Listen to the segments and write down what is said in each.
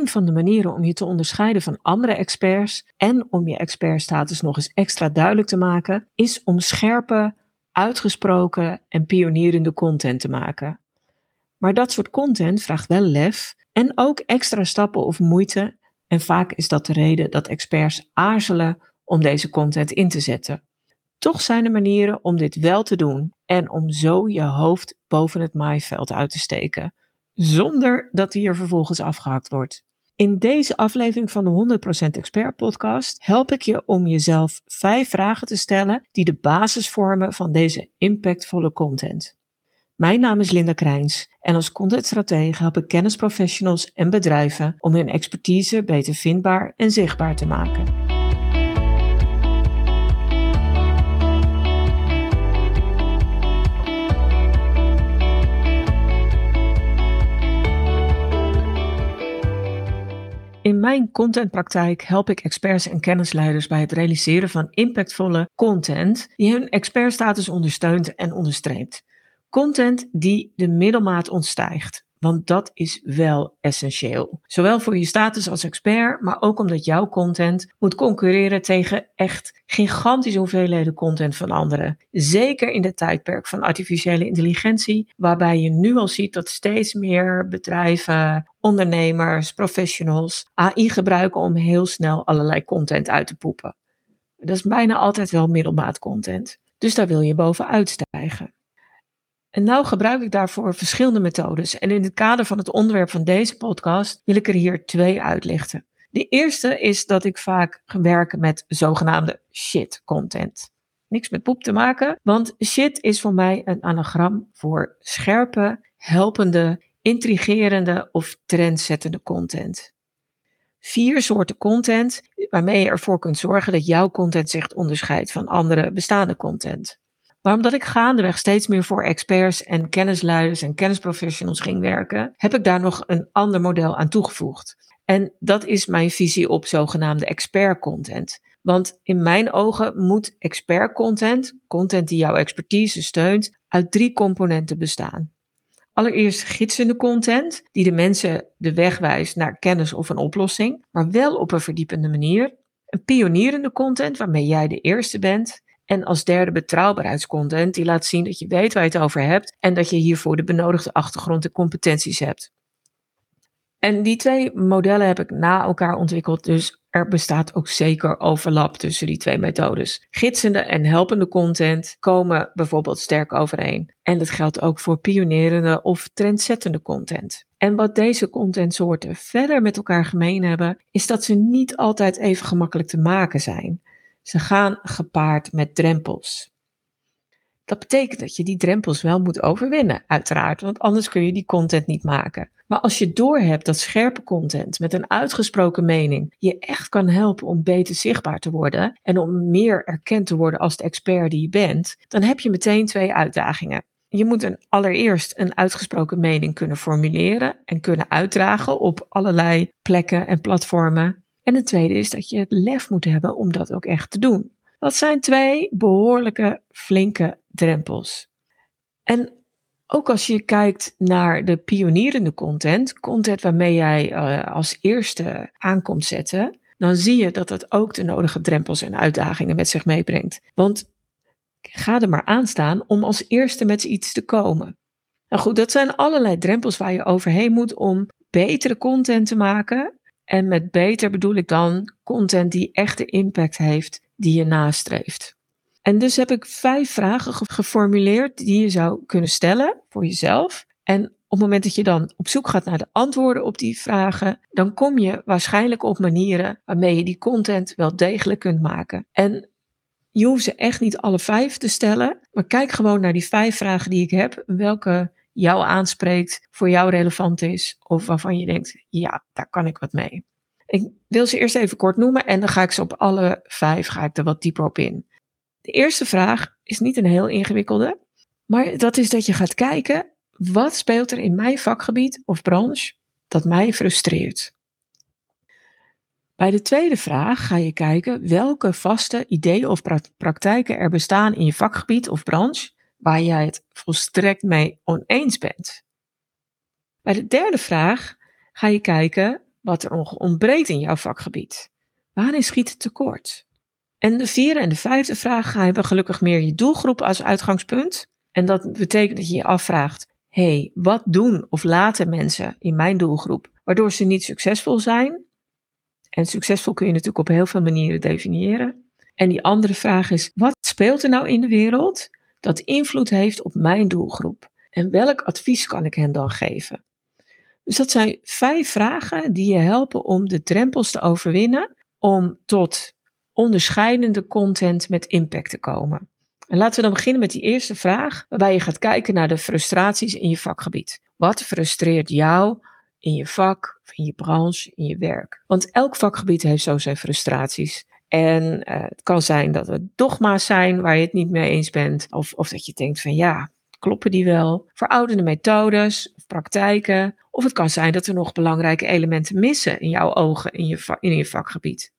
een van de manieren om je te onderscheiden van andere experts en om je expertstatus nog eens extra duidelijk te maken, is om scherpe, uitgesproken en pionierende content te maken. Maar dat soort content vraagt wel lef en ook extra stappen of moeite. En vaak is dat de reden dat experts aarzelen om deze content in te zetten. Toch zijn er manieren om dit wel te doen en om zo je hoofd boven het maaiveld uit te steken, zonder dat die er vervolgens afgehakt wordt. In deze aflevering van de 100% Expert podcast help ik je om jezelf vijf vragen te stellen die de basis vormen van deze impactvolle content. Mijn naam is Linda Krijns en als contentstratege help ik kennisprofessionals en bedrijven om hun expertise beter vindbaar en zichtbaar te maken. Mijn contentpraktijk help ik experts en kennisleiders bij het realiseren van impactvolle content die hun expertstatus ondersteunt en onderstreept. Content die de middelmaat ontstijgt. Want dat is wel essentieel. Zowel voor je status als expert, maar ook omdat jouw content moet concurreren tegen echt gigantische hoeveelheden content van anderen. Zeker in het tijdperk van artificiële intelligentie, waarbij je nu al ziet dat steeds meer bedrijven, ondernemers, professionals AI gebruiken om heel snel allerlei content uit te poepen. Dat is bijna altijd wel middelmaat content. Dus daar wil je bovenuit stijgen. En nou gebruik ik daarvoor verschillende methodes. En in het kader van het onderwerp van deze podcast wil ik er hier twee uitlichten. De eerste is dat ik vaak werk met zogenaamde shit content. Niks met poep te maken, want shit is voor mij een anagram voor scherpe, helpende, intrigerende of trendzettende content. Vier soorten content waarmee je ervoor kunt zorgen dat jouw content zich onderscheidt van andere bestaande content. Maar omdat ik gaandeweg steeds meer voor experts en kennisleiders en kennisprofessionals ging werken, heb ik daar nog een ander model aan toegevoegd. En dat is mijn visie op zogenaamde expert content. Want in mijn ogen moet expert content, content die jouw expertise steunt, uit drie componenten bestaan. Allereerst gidsende content, die de mensen de weg wijst naar kennis of een oplossing, maar wel op een verdiepende manier. Een pionierende content waarmee jij de eerste bent. En als derde betrouwbaarheidscontent die laat zien dat je weet waar je het over hebt en dat je hiervoor de benodigde achtergrond en competenties hebt. En die twee modellen heb ik na elkaar ontwikkeld, dus er bestaat ook zeker overlap tussen die twee methodes. Gidsende en helpende content komen bijvoorbeeld sterk overeen. En dat geldt ook voor pionerende of trendzettende content. En wat deze contentsoorten verder met elkaar gemeen hebben, is dat ze niet altijd even gemakkelijk te maken zijn. Ze gaan gepaard met drempels. Dat betekent dat je die drempels wel moet overwinnen, uiteraard, want anders kun je die content niet maken. Maar als je doorhebt dat scherpe content met een uitgesproken mening je echt kan helpen om beter zichtbaar te worden en om meer erkend te worden als de expert die je bent, dan heb je meteen twee uitdagingen. Je moet een, allereerst een uitgesproken mening kunnen formuleren en kunnen uitdragen op allerlei plekken en platformen. En het tweede is dat je het lef moet hebben om dat ook echt te doen. Dat zijn twee behoorlijke flinke drempels. En ook als je kijkt naar de pionierende content, content waarmee jij uh, als eerste aankomt zetten, dan zie je dat dat ook de nodige drempels en uitdagingen met zich meebrengt. Want ga er maar aan staan om als eerste met iets te komen. Nou goed, dat zijn allerlei drempels waar je overheen moet om betere content te maken en met beter bedoel ik dan content die echt de impact heeft die je nastreeft. En dus heb ik vijf vragen geformuleerd die je zou kunnen stellen voor jezelf. En op het moment dat je dan op zoek gaat naar de antwoorden op die vragen, dan kom je waarschijnlijk op manieren waarmee je die content wel degelijk kunt maken. En je hoeft ze echt niet alle vijf te stellen, maar kijk gewoon naar die vijf vragen die ik heb. Welke jou aanspreekt, voor jou relevant is of waarvan je denkt, ja, daar kan ik wat mee. Ik wil ze eerst even kort noemen en dan ga ik ze op alle vijf ga ik er wat dieper op in. De eerste vraag is niet een heel ingewikkelde, maar dat is dat je gaat kijken, wat speelt er in mijn vakgebied of branche dat mij frustreert? Bij de tweede vraag ga je kijken welke vaste ideeën of praktijken er bestaan in je vakgebied of branche waar jij het volstrekt mee oneens bent. Bij de derde vraag ga je kijken wat er ontbreekt in jouw vakgebied? Waarin schiet het tekort? En de vierde en de vijfde vraag hebben gelukkig meer je doelgroep als uitgangspunt. En dat betekent dat je je afvraagt: hey, wat doen of laten mensen in mijn doelgroep waardoor ze niet succesvol zijn? En succesvol kun je natuurlijk op heel veel manieren definiëren. En die andere vraag is: wat speelt er nou in de wereld dat invloed heeft op mijn doelgroep? En welk advies kan ik hen dan geven? Dus dat zijn vijf vragen die je helpen om de drempels te overwinnen om tot onderscheidende content met impact te komen. En laten we dan beginnen met die eerste vraag, waarbij je gaat kijken naar de frustraties in je vakgebied. Wat frustreert jou in je vak, in je branche, in je werk? Want elk vakgebied heeft zo zijn frustraties. En uh, het kan zijn dat het dogma's zijn waar je het niet mee eens bent, of, of dat je denkt van ja, kloppen die wel? Verouderde methodes of praktijken. Of het kan zijn dat er nog belangrijke elementen missen in jouw ogen in je, in je vakgebied.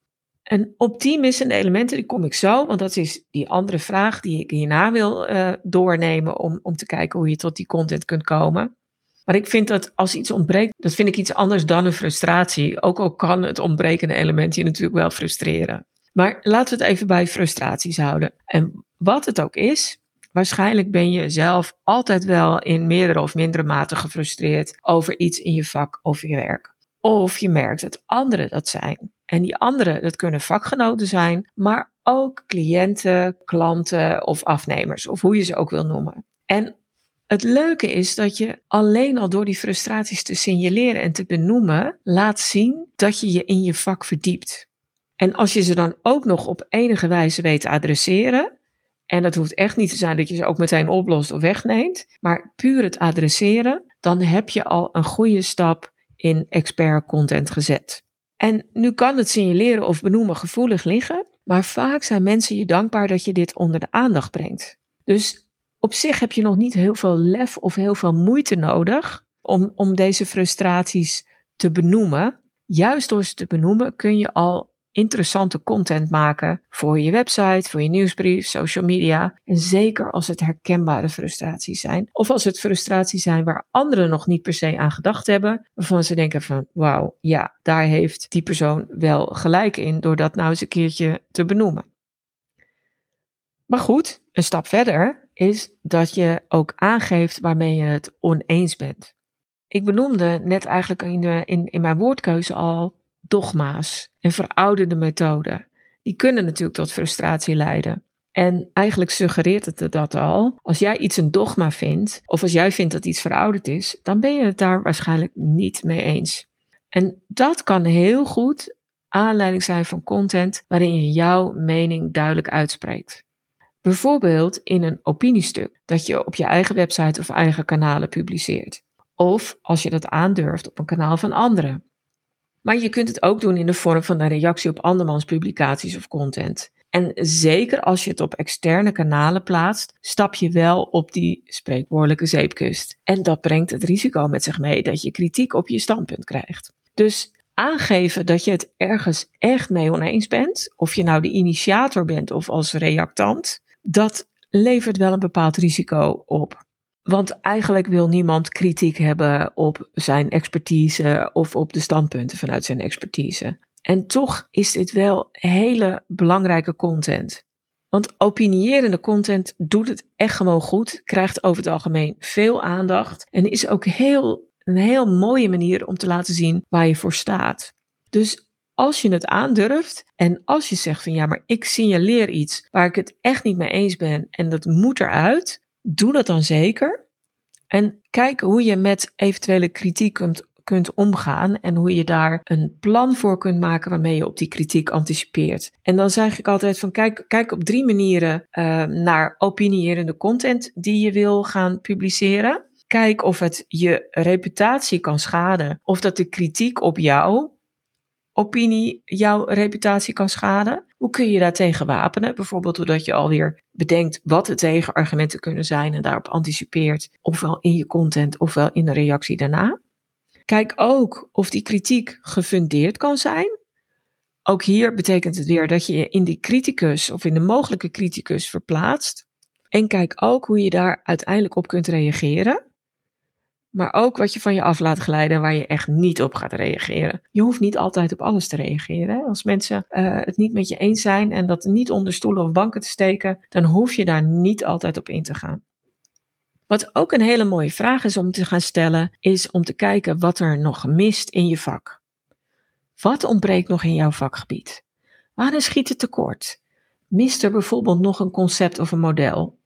En op die missende elementen, die kom ik zo, want dat is die andere vraag die ik hierna wil uh, doornemen om, om te kijken hoe je tot die content kunt komen. Maar ik vind dat als iets ontbreekt, dat vind ik iets anders dan een frustratie. Ook al kan het ontbrekende element je natuurlijk wel frustreren. Maar laten we het even bij frustraties houden. En wat het ook is, waarschijnlijk ben je zelf altijd wel in meerdere of mindere mate gefrustreerd over iets in je vak of je werk. Of je merkt dat anderen dat zijn. En die anderen, dat kunnen vakgenoten zijn, maar ook cliënten, klanten of afnemers, of hoe je ze ook wil noemen. En het leuke is dat je alleen al door die frustraties te signaleren en te benoemen, laat zien dat je je in je vak verdiept. En als je ze dan ook nog op enige wijze weet te adresseren, en dat hoeft echt niet te zijn dat je ze ook meteen oplost of wegneemt, maar puur het adresseren, dan heb je al een goede stap in expert content gezet. En nu kan het signaleren of benoemen gevoelig liggen, maar vaak zijn mensen je dankbaar dat je dit onder de aandacht brengt. Dus op zich heb je nog niet heel veel lef of heel veel moeite nodig om, om deze frustraties te benoemen. Juist door ze te benoemen kun je al interessante content maken voor je website, voor je nieuwsbrief, social media. En zeker als het herkenbare frustraties zijn. Of als het frustraties zijn waar anderen nog niet per se aan gedacht hebben. Waarvan ze denken van wauw, ja, daar heeft die persoon wel gelijk in door dat nou eens een keertje te benoemen. Maar goed, een stap verder is dat je ook aangeeft waarmee je het oneens bent. Ik benoemde net eigenlijk in, in, in mijn woordkeuze al dogma's en verouderde methoden. Die kunnen natuurlijk tot frustratie leiden. En eigenlijk suggereert het dat al. Als jij iets een dogma vindt, of als jij vindt dat iets verouderd is, dan ben je het daar waarschijnlijk niet mee eens. En dat kan heel goed aanleiding zijn van content waarin je jouw mening duidelijk uitspreekt. Bijvoorbeeld in een opiniestuk dat je op je eigen website of eigen kanalen publiceert. Of als je dat aandurft op een kanaal van anderen. Maar je kunt het ook doen in de vorm van een reactie op andermans publicaties of content. En zeker als je het op externe kanalen plaatst, stap je wel op die spreekwoordelijke zeepkust. En dat brengt het risico met zich mee dat je kritiek op je standpunt krijgt. Dus aangeven dat je het ergens echt mee oneens bent, of je nou de initiator bent of als reactant, dat levert wel een bepaald risico op. Want eigenlijk wil niemand kritiek hebben op zijn expertise of op de standpunten vanuit zijn expertise. En toch is dit wel hele belangrijke content. Want opinierende content doet het echt gewoon goed, krijgt over het algemeen veel aandacht en is ook heel, een heel mooie manier om te laten zien waar je voor staat. Dus als je het aandurft en als je zegt van ja, maar ik signaleer iets waar ik het echt niet mee eens ben en dat moet eruit, doe dat dan zeker. En kijk hoe je met eventuele kritiek kunt, kunt omgaan en hoe je daar een plan voor kunt maken waarmee je op die kritiek anticipeert. En dan zeg ik altijd van kijk, kijk op drie manieren uh, naar opinierende content die je wil gaan publiceren. Kijk of het je reputatie kan schaden of dat de kritiek op jou opinie jouw reputatie kan schaden. Hoe kun je daartegen wapenen? Bijvoorbeeld doordat je alweer bedenkt wat de tegenargumenten kunnen zijn en daarop anticipeert, ofwel in je content ofwel in de reactie daarna. Kijk ook of die kritiek gefundeerd kan zijn. Ook hier betekent het weer dat je je in die criticus of in de mogelijke criticus verplaatst. En kijk ook hoe je daar uiteindelijk op kunt reageren. Maar ook wat je van je af laat glijden waar je echt niet op gaat reageren. Je hoeft niet altijd op alles te reageren. Als mensen uh, het niet met je eens zijn en dat niet onder stoelen of banken te steken, dan hoef je daar niet altijd op in te gaan. Wat ook een hele mooie vraag is om te gaan stellen, is om te kijken wat er nog mist in je vak. Wat ontbreekt nog in jouw vakgebied? Waar schiet het tekort? Mist er bijvoorbeeld nog een concept of een model?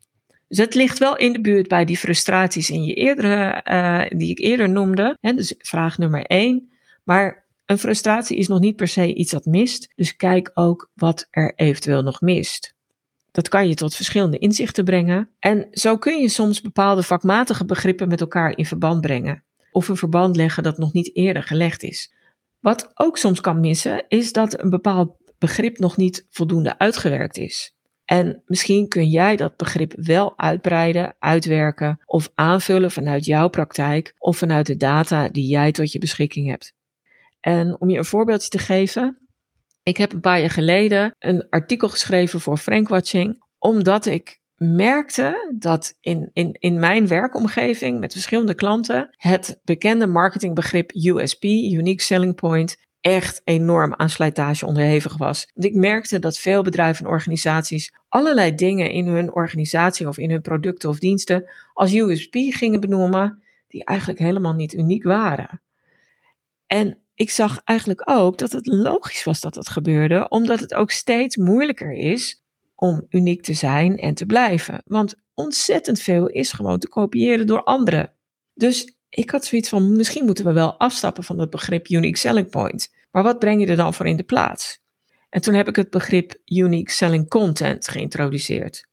Dus het ligt wel in de buurt bij die frustraties in je eerdere, uh, die ik eerder noemde. Hè, dus vraag nummer één. Maar een frustratie is nog niet per se iets dat mist. Dus kijk ook wat er eventueel nog mist. Dat kan je tot verschillende inzichten brengen. En zo kun je soms bepaalde vakmatige begrippen met elkaar in verband brengen. Of een verband leggen dat nog niet eerder gelegd is. Wat ook soms kan missen, is dat een bepaald begrip nog niet voldoende uitgewerkt is. En misschien kun jij dat begrip wel uitbreiden, uitwerken of aanvullen vanuit jouw praktijk of vanuit de data die jij tot je beschikking hebt. En om je een voorbeeldje te geven, ik heb een paar jaar geleden een artikel geschreven voor Frankwatching, omdat ik merkte dat in, in, in mijn werkomgeving met verschillende klanten het bekende marketingbegrip USP, Unique Selling Point, echt enorm aan slijtage onderhevig was. Want ik merkte dat veel bedrijven en organisaties allerlei dingen in hun organisatie of in hun producten of diensten als USP gingen benoemen, die eigenlijk helemaal niet uniek waren. En ik zag eigenlijk ook dat het logisch was dat dat gebeurde, omdat het ook steeds moeilijker is om uniek te zijn en te blijven. Want ontzettend veel is gewoon te kopiëren door anderen. Dus ik had zoiets van, misschien moeten we wel afstappen van het begrip unique selling point. Maar wat breng je er dan voor in de plaats? En toen heb ik het begrip unique selling content geïntroduceerd.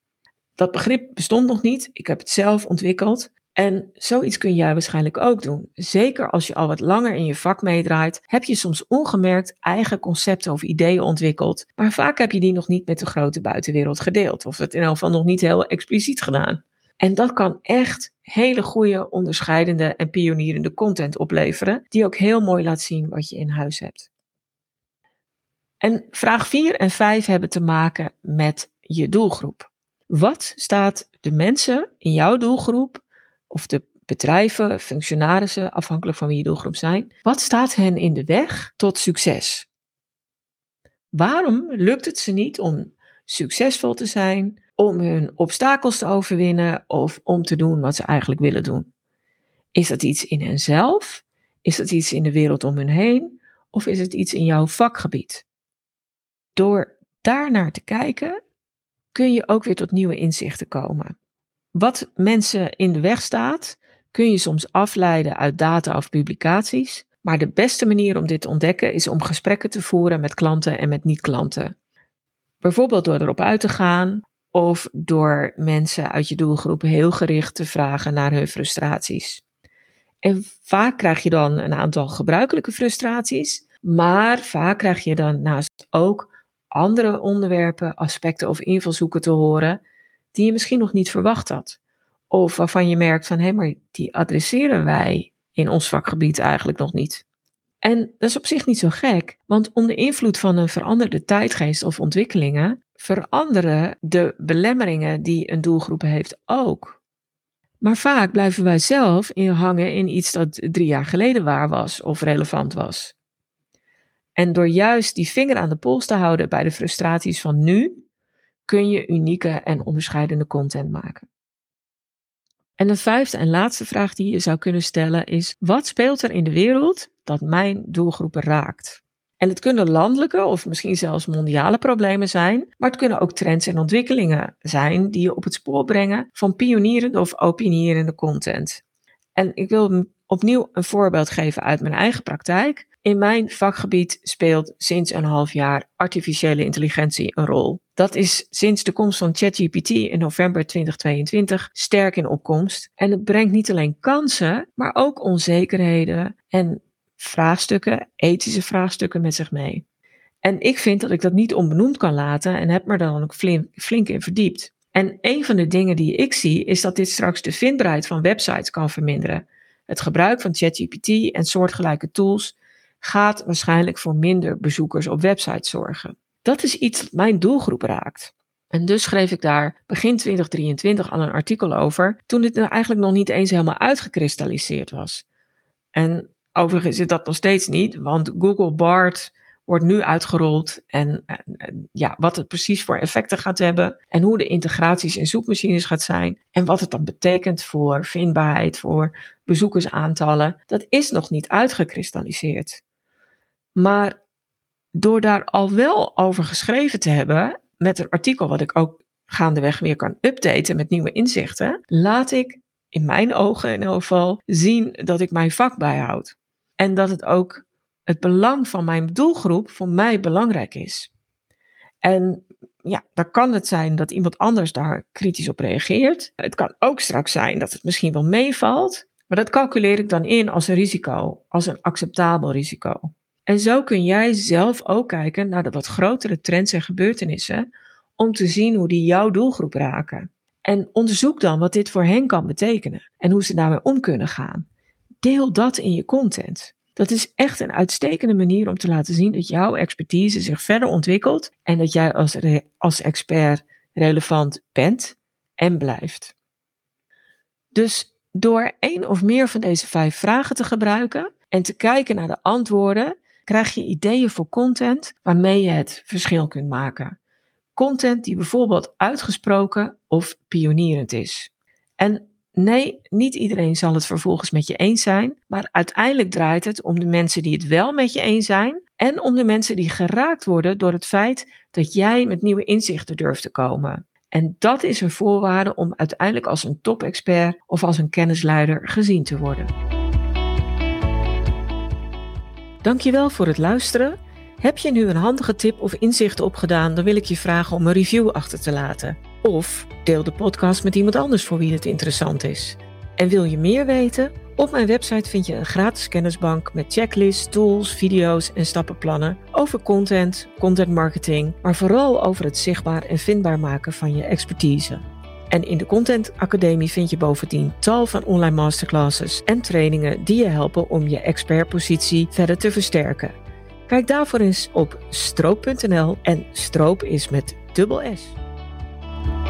Dat begrip bestond nog niet, ik heb het zelf ontwikkeld. En zoiets kun jij waarschijnlijk ook doen. Zeker als je al wat langer in je vak meedraait, heb je soms ongemerkt eigen concepten of ideeën ontwikkeld. Maar vaak heb je die nog niet met de grote buitenwereld gedeeld, of het in elk geval nog niet heel expliciet gedaan. En dat kan echt hele goede, onderscheidende en pionierende content opleveren, die ook heel mooi laat zien wat je in huis hebt. En vraag 4 en 5 hebben te maken met je doelgroep. Wat staat de mensen in jouw doelgroep, of de bedrijven, functionarissen, afhankelijk van wie je doelgroep zijn, wat staat hen in de weg tot succes? Waarom lukt het ze niet om succesvol te zijn, om hun obstakels te overwinnen of om te doen wat ze eigenlijk willen doen? Is dat iets in henzelf? Is dat iets in de wereld om hun heen? Of is het iets in jouw vakgebied? Door daarnaar te kijken, kun je ook weer tot nieuwe inzichten komen. Wat mensen in de weg staat, kun je soms afleiden uit data of publicaties. Maar de beste manier om dit te ontdekken is om gesprekken te voeren met klanten en met niet-klanten. Bijvoorbeeld door erop uit te gaan of door mensen uit je doelgroep heel gericht te vragen naar hun frustraties. En vaak krijg je dan een aantal gebruikelijke frustraties, maar vaak krijg je dan naast ook andere onderwerpen, aspecten of invalshoeken te horen die je misschien nog niet verwacht had. Of waarvan je merkt van hé, maar die adresseren wij in ons vakgebied eigenlijk nog niet. En dat is op zich niet zo gek, want onder invloed van een veranderde tijdgeest of ontwikkelingen veranderen de belemmeringen die een doelgroep heeft ook. Maar vaak blijven wij zelf in hangen in iets dat drie jaar geleden waar was of relevant was. En door juist die vinger aan de pols te houden bij de frustraties van nu, kun je unieke en onderscheidende content maken. En de vijfde en laatste vraag die je zou kunnen stellen is: wat speelt er in de wereld dat mijn doelgroepen raakt? En het kunnen landelijke of misschien zelfs mondiale problemen zijn, maar het kunnen ook trends en ontwikkelingen zijn die je op het spoor brengen van pionierende of opinierende content. En ik wil opnieuw een voorbeeld geven uit mijn eigen praktijk. In mijn vakgebied speelt sinds een half jaar artificiële intelligentie een rol. Dat is sinds de komst van ChatGPT in november 2022 sterk in opkomst. En het brengt niet alleen kansen, maar ook onzekerheden en vraagstukken, ethische vraagstukken met zich mee. En ik vind dat ik dat niet onbenoemd kan laten en heb me daar dan ook flink in verdiept. En een van de dingen die ik zie is dat dit straks de vindbaarheid van websites kan verminderen. Het gebruik van ChatGPT en soortgelijke tools gaat waarschijnlijk voor minder bezoekers op websites zorgen. Dat is iets dat mijn doelgroep raakt. En dus schreef ik daar begin 2023 al een artikel over, toen dit nou eigenlijk nog niet eens helemaal uitgekristalliseerd was. En overigens is dat nog steeds niet, want Google Bart wordt nu uitgerold en, ja, wat het precies voor effecten gaat hebben en hoe de integraties in zoekmachines gaat zijn en wat het dan betekent voor vindbaarheid, voor bezoekersaantallen, dat is nog niet uitgekristalliseerd. Maar door daar al wel over geschreven te hebben, met een artikel wat ik ook gaandeweg weer kan updaten met nieuwe inzichten, laat ik in mijn ogen in ieder geval zien dat ik mijn vak bijhoud. En dat het ook het belang van mijn doelgroep voor mij belangrijk is. En ja, dan kan het zijn dat iemand anders daar kritisch op reageert. Het kan ook straks zijn dat het misschien wel meevalt, maar dat calculeer ik dan in als een risico, als een acceptabel risico. En zo kun jij zelf ook kijken naar de wat grotere trends en gebeurtenissen om te zien hoe die jouw doelgroep raken. En onderzoek dan wat dit voor hen kan betekenen en hoe ze daarmee om kunnen gaan. Deel dat in je content. Dat is echt een uitstekende manier om te laten zien dat jouw expertise zich verder ontwikkelt en dat jij als, als expert relevant bent en blijft. Dus door één of meer van deze vijf vragen te gebruiken en te kijken naar de antwoorden, krijg je ideeën voor content waarmee je het verschil kunt maken. Content die bijvoorbeeld uitgesproken of pionierend is. En nee, niet iedereen zal het vervolgens met je eens zijn, maar uiteindelijk draait het om de mensen die het wel met je eens zijn en om de mensen die geraakt worden door het feit dat jij met nieuwe inzichten durft te komen. En dat is een voorwaarde om uiteindelijk als een top-expert of als een kennisleider gezien te worden. Dankjewel voor het luisteren. Heb je nu een handige tip of inzicht opgedaan, dan wil ik je vragen om een review achter te laten. Of deel de podcast met iemand anders voor wie het interessant is. En wil je meer weten? Op mijn website vind je een gratis kennisbank met checklists, tools, video's en stappenplannen over content, content marketing, maar vooral over het zichtbaar en vindbaar maken van je expertise. En in de Content Academie vind je bovendien tal van online masterclasses en trainingen die je helpen om je expertpositie verder te versterken. Kijk daarvoor eens op stroop.nl en stroop is met dubbel S. Bye.